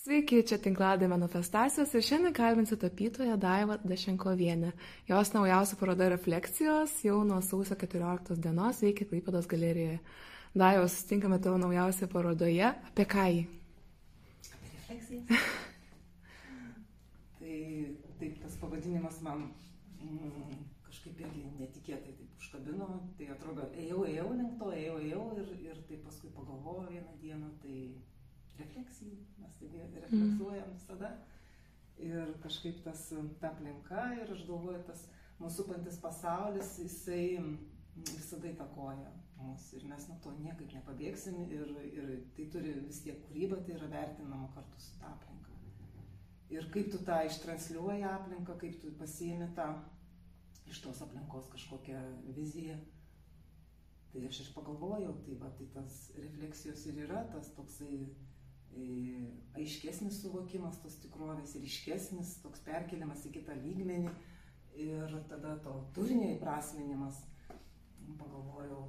Sveiki, čia tinkladė manifestacijos ir šiandien kalbinsiu tapytoją Daivą Dešenkovienę. Jos naujausia paroda refleksijos jau nuo sausio 14 dienos veikia Klaipėdos galerijoje. Daivos, sutinkame tavo naujausioje parodoje. Apie ką jį? Apie refleksijas. tai taip, tas pavadinimas man mm, kažkaip irgi netikėtai taip užkabino. Tai atrodo, ėjau, ėjau link to, ėjau, ėjau ir, ir tai paskui pagalvojau vieną dieną, tai refleksijų, mes taigi refleksuojam visada. Ir kažkaip tas, ta aplinka ir aš galvoju, tas mūsų pantis pasaulis, jisai visada įtakoja mus ir mes nuo to niekaip nepabėgsim ir, ir tai turi vis tiek kūryba, tai yra vertinama kartu su ta aplinka. Ir kaip tu tą ištransliuoji aplinką, kaip tu pasiimi tą iš tos aplinkos kažkokią viziją. Tai aš ir pagalvojau, tai va, tai tas refleksijos ir yra tas toksai aiškesnis suvokimas tos tikrovės ir iškesnis toks perkeliamas į kitą lygmenį ir tada to turinio įprasminimas, pagalvojau,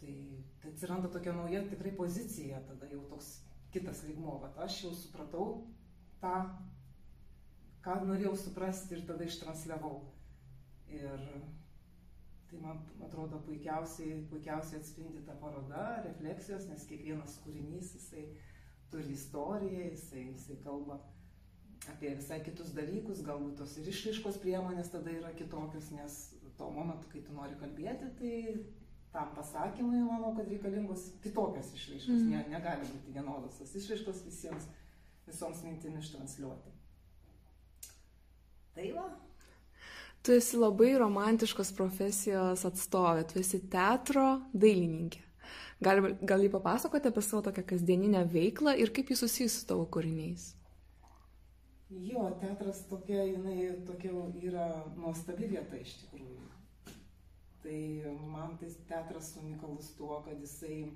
tai, tai atsiranda tokia nauja tikrai pozicija, tada jau toks kitas lygmo, bet aš jau supratau tą, ką norėjau suprasti ir tada ištransliavau. Ir Tai man atrodo puikiausiai, puikiausiai atspindi ta paroda, refleksijos, nes kiekvienas kūrinys jisai turi istoriją, jisai, jisai kalba apie visai kitus dalykus, galbūt tos ir išraiškos priemonės tada yra kitokios, nes tuo momentu, kai tu nori kalbėti, tai tam pasakymui manau, kad reikalingos kitokios išraiškos, mm. ne, negali būti vienodos tos išraiškos visiems, visoms mintimis transliuoti. Tai va, tu esi labai romantiškos profesijos atstovė, tu esi teatro dailininkė. Gal, gal jį papasakoti apie savo tokią kasdieninę veiklą ir kaip jis susijęs su tavo kūriniais? Jo, teatras tokia, jinai tokia yra nuostabi vieta iš tikrųjų. Tai man tai teatras unikalus tuo, kad jisai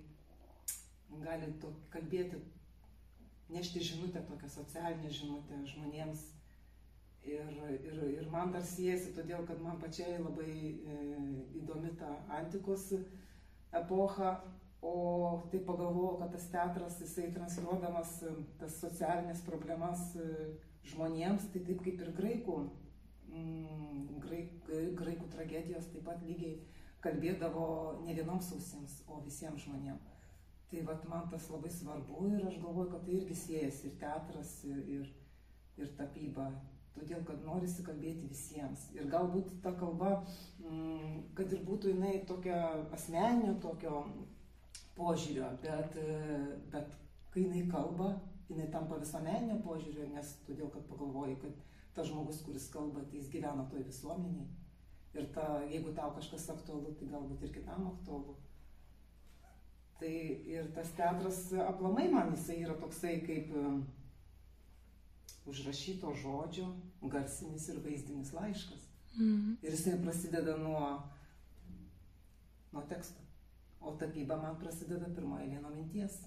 gali to, kalbėti, nešti žinutę, tokią socialinę žinutę žmonėms Ir, ir, ir man dar siejasi, todėl kad man pačiai labai e, įdomi ta antikos epocha, o tai pagalvojau, kad tas teatras, jisai transliuodamas e, tas socialinės problemas e, žmonėms, tai taip kaip ir graikų, mm, graik, graikų tragedijos taip pat lygiai kalbėdavo ne vienoms ausims, o visiems žmonėms. Tai vat, man tas labai svarbu ir aš galvoju, kad tai irgi siejasi ir teatras, ir, ir, ir tapyba todėl kad norisi kalbėti visiems. Ir galbūt ta kalba, mm, kad ir būtų jinai tokia asmeninio tokio požiūrio, bet, bet kai jinai kalba, jinai tampa visuomeninio požiūrio, nes todėl, kad pagalvoji, kad tas žmogus, kuris kalba, tai jis gyvena toj visuomeniai. Ir ta, jeigu tau kažkas aktualu, tai galbūt ir kitam aktualu. Tai ir tas teatras aplamai man jisai yra toksai kaip užrašyto žodžio garsinis ir vaizdinis laiškas. Mm. Ir jisai prasideda nuo, nuo teksto. O tapyba man prasideda pirmoje vieno minties.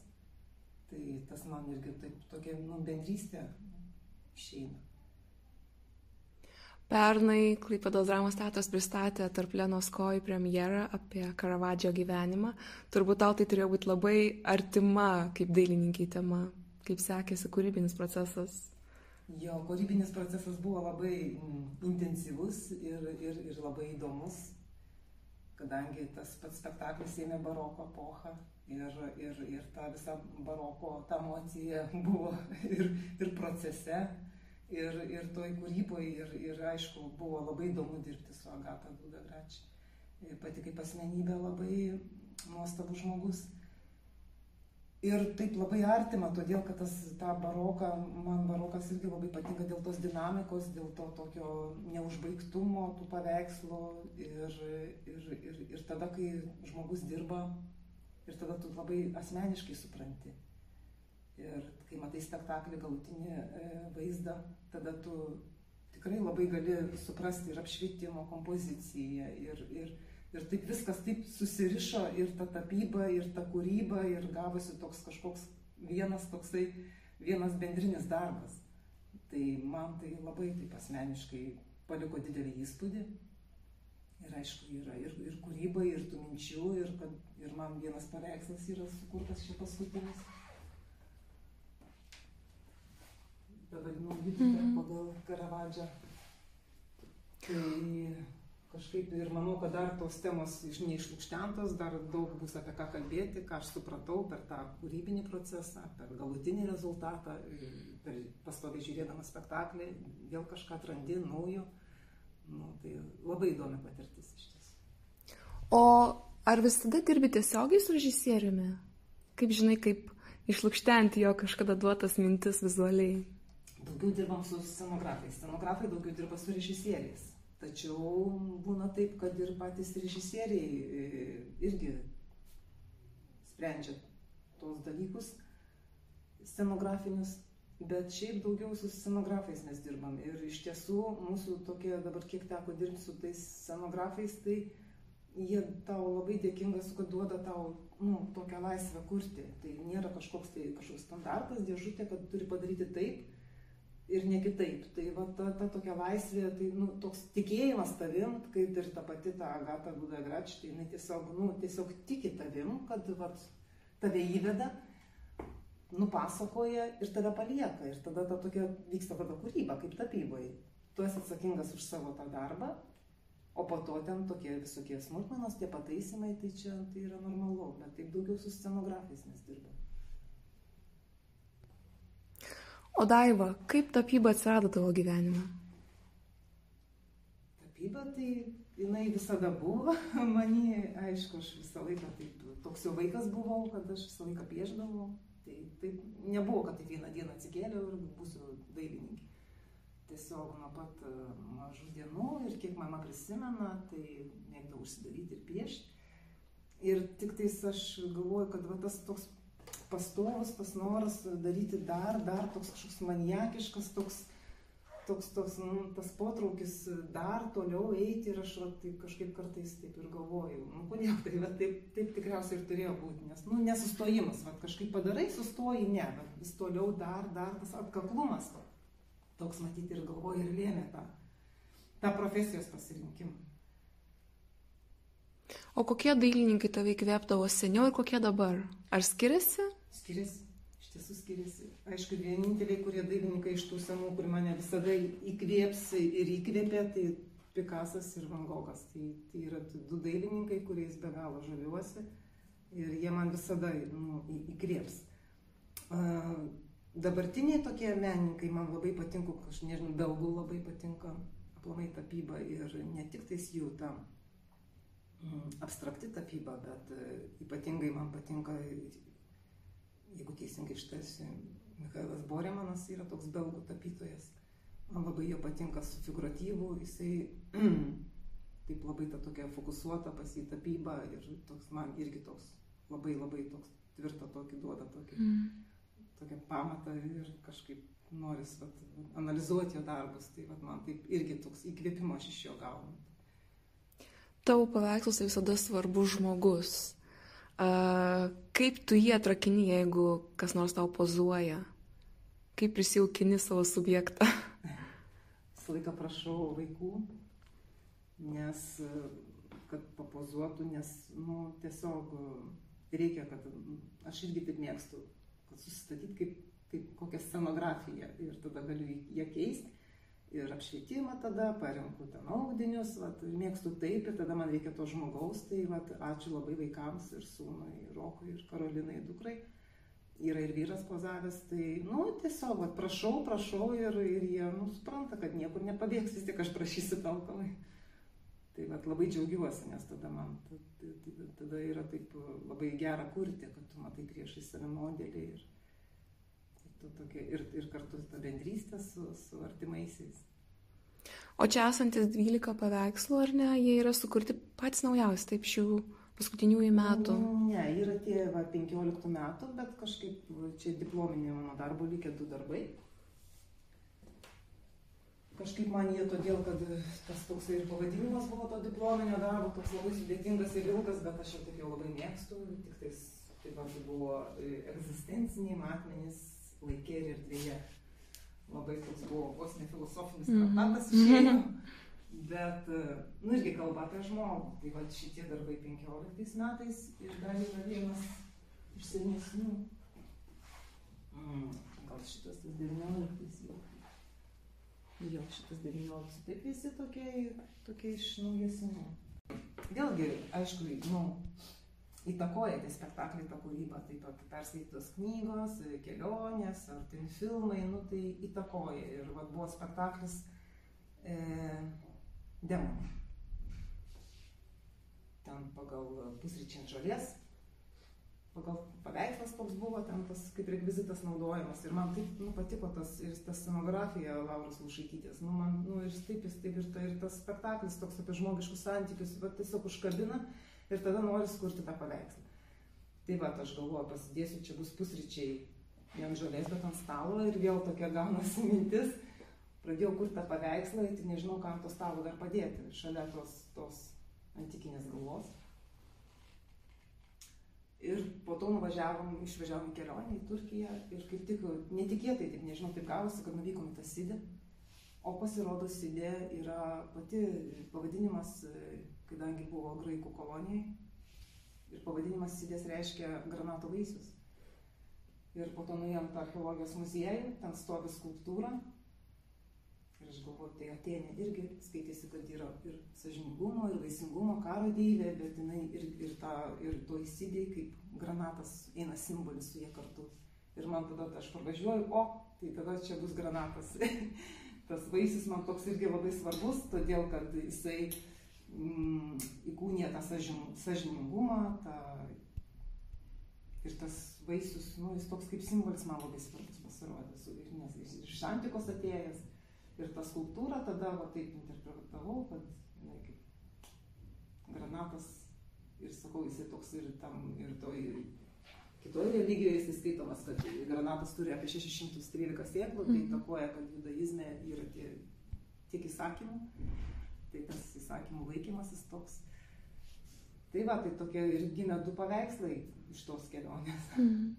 Tai tas man irgi taip tokia nu, bendrystė išeina. Pernai Klaipėdos dramos teatras pristatė tarp Lenos kojų premjerą apie Karavadžio gyvenimą. Turbūt tau tai turėjo būti labai artima kaip dailininkiai tema. Kaip sekėsi kūrybinis procesas Jo kūrybinis procesas buvo labai mm, intensyvus ir, ir, ir labai įdomus, kadangi tas pats spektaklis ėmė baroko epochą ir, ir, ir ta visa baroko ta emocija buvo ir, ir procese, ir, ir toj kūryboje, ir, ir aišku, buvo labai įdomu dirbti su Agata Dudagrač. Pati kaip asmenybė labai nuostabus žmogus. Ir taip labai artima, todėl kad tas, ta baroka, man barokas irgi labai patinka dėl tos dinamikos, dėl to tokio neužbaigtumo tų paveikslų ir, ir, ir, ir tada, kai žmogus dirba ir tada tu labai asmeniškai supranti. Ir kai matai spektaklį galutinį e, vaizdą, tada tu tikrai labai gali suprasti ir apšvietimo kompoziciją ir, ir, Ir taip viskas taip susirišo ir ta tapyba, ir ta kūryba, ir gavosi toks kažkoks vienas toksai, vienas bendrinis darbas. Tai man tai labai taip asmeniškai paliko didelį įspūdį. Ir aišku, yra ir, ir kūryba, ir tų minčių, ir, kad, ir man vienas paveikslas yra sukurtas čia paskutinis. tą vadinamą juditą mhm. pagal Karavadžą. Tai kažkaip ir manau, kad dar tos temos neišlūkštentos, dar daug bus apie ką kalbėti, ką aš supratau per tą kūrybinį procesą, per galutinį rezultatą, per pastoviai žiūrėdama spektaklį, vėl kažką atrandi naujo. Nu, tai labai įdomi patirtis iš tiesų. O ar visada dirbi tiesiogiai su režisieriumi? Kaip žinai, kaip išlūkštenti jo kažkada duotas mintis vizualiai? Daugiau dirbam su scenografais. Scenografai daugiau dirba su režisieriais. Tačiau būna taip, kad ir patys režisieriai e, irgi sprendžia tos dalykus scenografinius, bet šiaip daugiau su scenografais mes dirbam. Ir iš tiesų mūsų tokie dabar kiek teko dirbti su tais scenografais, tai jie tau labai dėkingas, kad duoda tau nu, tokią laisvę kurti. Tai nėra kažkoks tai kažkoks standartas, dėžutė, kad turi padaryti taip ir ne kitaip. Tai va ta, ta tokia laisvė, tai nu, toks tikėjimas tavim, kaip ir ta pati ta Agata Budagrač, tai jinai tiesiog, nu, tiesiog tiki tavim, kad va, tave įveda, nupasakoja ir tave palieka. Ir tada ta tokia vyksta tada kūryba, kaip tapyboje. Tu esi atsakingas už savo tą darbą, o po to ten tokie visokie smulkmenos, tie pataisimai, tai čia tai yra normalu, bet taip daugiau su scenografais mes dirbame. O Daiva, kaip tapyba atsirado tavo gyvenime? Tapyba tai jinai visada buvo, mani, aišku, aš visą laiką taip, toks jau vaikas buvau, kad aš visą laiką pieždavau. Tai taip nebuvo, kad taip vieną dieną atsikėliau ir būsiu dailininkė. Tiesiog nuo pat e, mažų dienų ir kiek mama prisimena, tai mėgdavau užsidaryti ir piešti. Ir tik tais aš galvoju, kad va, tas toks pastovus tas noras daryti dar, dar toks kažkoks maniakiškas, toks, toks, toks nu, tas potraukis dar toliau eiti ir aš va, taip kažkaip kartais taip ir galvoju, nu kodėl tai, bet taip, taip tikriausiai ir turėjo būti, nes, nu, nesustojimas, va, kažkaip padarai, sustoji, ne, bet vis toliau dar, dar tas atkaklumas, va, toks matyti ir galvoju ir lėmė tą, tą profesijos pasirinkimą. O kokie dailininkai tave įkvėpdavo seniau ir kokie dabar? Ar skiriasi? Skiriasi, iš tiesų skiriasi. Aišku, vieninteliai, kurie dailininkai iš tų senų, kur mane visada įkvėps ir įkvėpė, tai Pikasas ir Van Gogas. Tai, tai yra du dailininkai, kuriais be galo žaviuosi ir jie man visada nu, įkvėps. Uh, dabartiniai tokie menininkai man labai patinka, aš nežinau, belgų labai patinka aplamai tapyba ir ne tik tais jų ta mm, abstrakti tapyba, bet uh, ypatingai man patinka jeigu teisingai ištarsiu, Mikhailas Boremanas yra toks belgų tapytojas. Man labai jo patinka su figuratyvu, jisai taip labai ta tokia fokusuota pas į tapybą ir toks man irgi toks labai labai toks tvirtą tokį duoda tokį, mm. tokią pamatą ir kažkaip noris vat, analizuoti jo darbus. Tai vat, man taip irgi toks įkvėpimo aš iš jo gaunu. Tavo paveiksluose visada svarbus žmogus. Kaip tu jį atrakini, jeigu kas nors tau pozuoja? Kaip prisijaukini savo subjektą? Visą laiką prašau vaikų, nes kad papozuotų, nes nu, tiesiog reikia, kad aš irgi taip mėgstu, kad susistatyti kaip, kaip kokią scenografiją ir tada galiu ją keisti ir apšvietimą tada, parenku ten audinius, vat, mėgstu taip ir tada man reikia to žmogaus, tai vat, ačiū labai vaikams ir sūnui, ir Rokui, ir Karolinai, dukrai. Yra ir vyras pozavęs, tai, nu, tiesiog, vat, prašau, prašau ir, ir jie, nu, supranta, kad niekur nepabėgs, vis tik aš prašysiu talkomai. Tai vat, labai džiaugiuosi, nes tada man, tada yra taip labai gera kurti, kad tu matai priešai save modelį ir, tokia, ir, ir kartu ta bendrystė su, su artimaisiais. O čia esantis 12 paveikslų, ar ne, jie yra sukurti patys naujausi, taip šių paskutiniųjų metų? Ne, yra tie va, 15 metų, bet kažkaip čia diplominė mano darbo likę du darbai. Kažkaip man jie todėl, kad tas toks ir pavadinimas buvo to diplominio darbo, toks labai sudėtingas ir ilgas, bet aš jau taip jau labai mėgstu, tik tais taip pat buvo e, egzistenciniai matmenys laikė ir erdvėje. Labai toks buvo vos ne filosofinis mhm. traktatas išėjo. Bet, nu, irgi kalba apie žmogų. Tai va šitie darbai 15 metais ir dar yra vienas iš senesnių. Mm, gal šitas tas 19 jau. Jo, šitas 19. Taip visi tokie, tokie iš naujesnių. Vėlgi, aišku, nu, įtakoja tie spektakliai tą kūrybą, taip pat perskaitytos knygos, kelionės ar tai filmai, nu, tai įtakoja. Ir vat, buvo spektaklis e, Demonai. Ten pagal pusryčiant žolės pagal paveikslas koks buvo, ten tas kaip rekvizitas naudojamas. Ir man taip nu, patiko tas, ir ta scenografija Lauros Lušaitytės. Nu, man, nu, ir taip, jis taip, ir, ta, ir tas spektaklis toks apie žmogiškus santykius, bet tiesiog užkabina ir tada nori skurti tą paveikslą. Tai va, aš galvoju, pasidėsiu, čia bus pusryčiai ne ant žolės, bet ant stalo ir vėl tokia gaunasi mintis. Pradėjau kurti tą paveikslą, tai nežinau, kam to stalo dar padėti, šalia tos, tos antikinės galvos. Ir po to nuvažiavom, išvažiavom į kelionę į Turkiją ir kaip tik netikėtai, taip nežinau, taip gavosi, kad nuvykom į tą Sidę. O pasirodo, Sidė yra pati pavadinimas, kadangi buvo graikų kolonijai. Ir pavadinimas Sidės reiškia granato vaisius. Ir po to nuėjom tą archeologijos muziejų, ten stovi skulptūra, Ir aš galvoju, tai Atenė irgi skaitėsi, kad yra ir sažiningumo, ir vaisingumo karo deivė, bet jinai ir, ir, ta, ir to įsidėjai, kaip granatas eina simbolis su jie kartu. Ir man tada aš parvažiuoju, o, tai tada čia bus granatas. tas vaisius man toks irgi labai svarbus, todėl kad jisai įkūnė tą sažiningumą, tą... ir tas vaisius, nu, jis toks kaip simbolis man labai svarbus pasirodė, nes iš antikos atėjęs Ir tą skulptūrą tada va, taip interpretavau, kad jinai kaip granatas ir sakau, jisai toks ir tam, ir toj kitoje religijoje jisai skaitomas, kad granatas turi apie 613 sėklų, tai mhm. įtakoja, kad judaizme yra tie, tiek įsakymų, tai tas įsakymų laikymasis toks. Tai va, tai tokie ir gimė du paveikslai iš tos kelionės. Mm.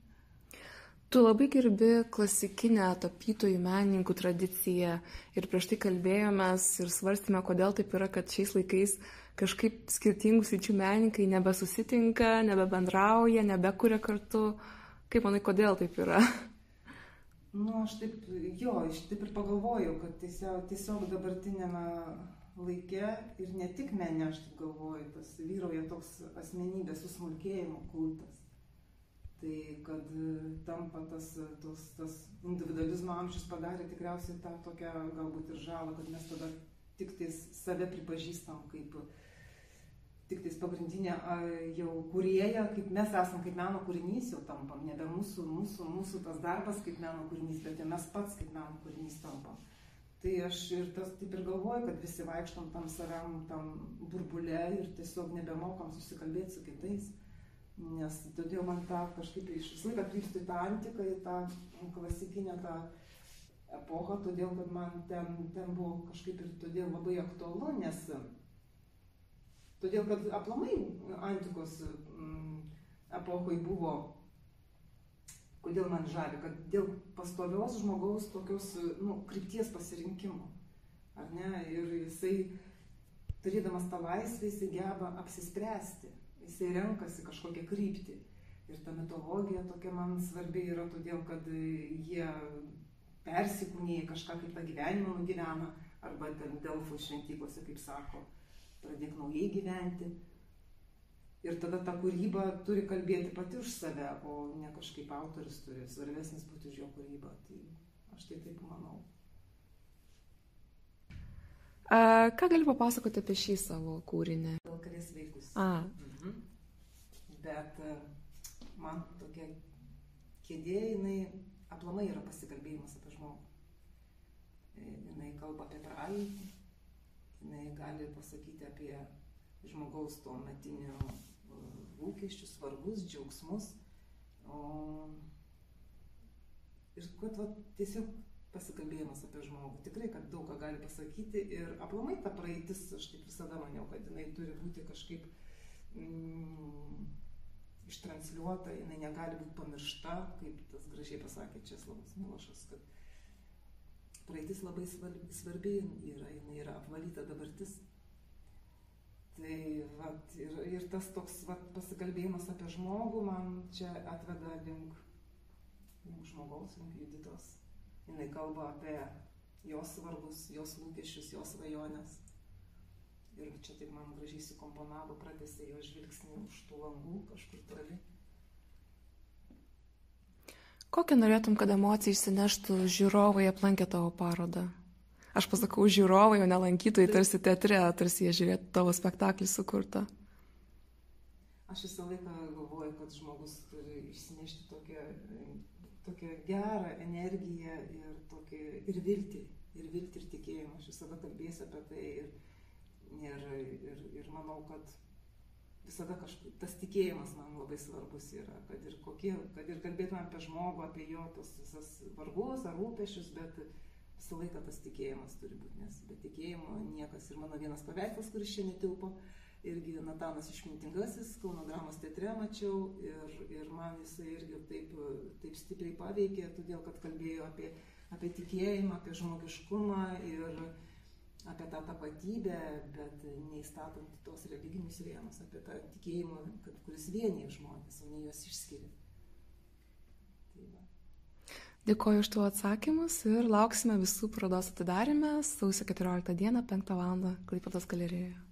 Tu labai gerbi klasikinę tapytojų menininkų tradiciją ir prieš tai kalbėjomės ir svarstėme, kodėl taip yra, kad šiais laikais kažkaip skirtingų sričių menininkai nebesusitinka, nebebendrauja, nebekuria kartu. Kaip manai, kodėl taip yra? Nu, aš taip, jo, aš taip ir pagalvojau, kad tiesiog, tiesiog dabartinėme laike ir ne tik menė, aš taip galvoju, tas vyrauja toks asmenybės susmulkėjimo kultas tai kad e, tampa tas, tos, tas individualizmo amžius padarė tikriausiai tą tokią galbūt ir žalą, kad mes tada tik tais save pripažįstam kaip tik tais pagrindinė jau kurieja, kaip mes esam kaip meno kūrinys jau tampam, nebe mūsų, mūsų, mūsų tas darbas kaip meno kūrinys, bet mes pats kaip meno kūrinys tampam. Tai aš ir tas taip ir galvoju, kad visi vaikštom tam savam, tam burbulė ir tiesiog nebemokam susikalbėti su kitais. Nes todėl man tą kažkaip iš visą laiką krypstu į tą antiką, į tą klasikinę tą epochą, todėl kad man ten, ten buvo kažkaip ir todėl labai aktualu, nes todėl kad aplamai antikos mm, epochai buvo, kodėl man žavi, kad dėl pastovios žmogaus tokios nu, krypties pasirinkimo. Ar ne? Ir jisai, turėdamas tą laisvę, jisai geba apsispręsti jisai renkasi kažkokią kryptį. Ir ta mitologija tokia man svarbi yra todėl, kad jie persikūnėja kažką kaip tą gyvenimą nugyvena, arba ten Delfų šventyklose, kaip sako, pradėk naujai gyventi. Ir tada ta kūryba turi kalbėti pati už save, o ne kažkaip autoris turi svarbesnis būti už jo kūrybą. Tai aš tai taip manau. A, ką gali papasakoti apie šį savo kūrinį? Dėl karės vaikus. A, bet e, man tokia kėdė, jinai aplamai yra pasikalbėjimas apie žmogų. E, jinai kalba apie praeitį, jinai gali pasakyti apie žmogaus tuo metinių e, lūkesčius, svarbus, džiaugsmus. O... Ir kad va, tiesiog pasikalbėjimas apie žmogų. Tikrai, kad daug ką gali pasakyti ir aplamai ta praeitis, aš taip visada maniau, kad jinai turi būti kažkaip mm, ištransliuota, jinai negali būti pamiršta, kaip tas gražiai pasakė Česlavas Milošas, kad praeitis labai svarbi, yra, jinai yra apvalyta dabartis. Vat, ir, ir tas toks vat, pasikalbėjimas apie žmogų man čia atveda link link žmogaus, link juditos. Jis kalba apie jos svarbus, jos lūkesčius, jos svajonės. Ir čia taip man gražiai sukomponavo, pratėsi jo žvilgsnį už tų langų kažkur toli. Kokią norėtum, kad emociją išsineštų žiūrovai aplankę tavo parodą? Aš pasakau žiūrovai, o ne lankytojai, tarsi teatre, tarsi jie žiūrėtų tavo spektaklį sukurtą. Aš visą laiką galvoju, kad žmogus turi išsinešti tokią, tokią gerą energiją ir, tokį, ir viltį, ir viltį ir tikėjimą. Aš visada kalbėsiu apie tai ir, ir, ir, ir manau, kad visada kažkaip tas tikėjimas man labai svarbus yra, kad ir, kokie, kad ir kalbėtume apie žmogų, apie jo tos visas vargus ar rūpešius, bet visą laiką tas tikėjimas turi būti, nes be tikėjimo niekas. Ir mano vienas paveikslas, kuris čia netilpo, irgi Natanas išmintingasis, Kauno dramos teatre mačiau ir, ir man jisai irgi taip, taip stipriai paveikė, todėl kad kalbėjo apie, apie tikėjimą, apie žmogiškumą ir apie tą tapatybę, bet neįstatant tos religinius rėmus, apie tą tikėjimą, kad, kuris vienyje žmonės, o ne juos išskiria. Tai va. Dėkoju už tuo atsakymus ir lauksime visų parodos atidarime sausio 14 dieną 5 val. Klaipatos galerijoje.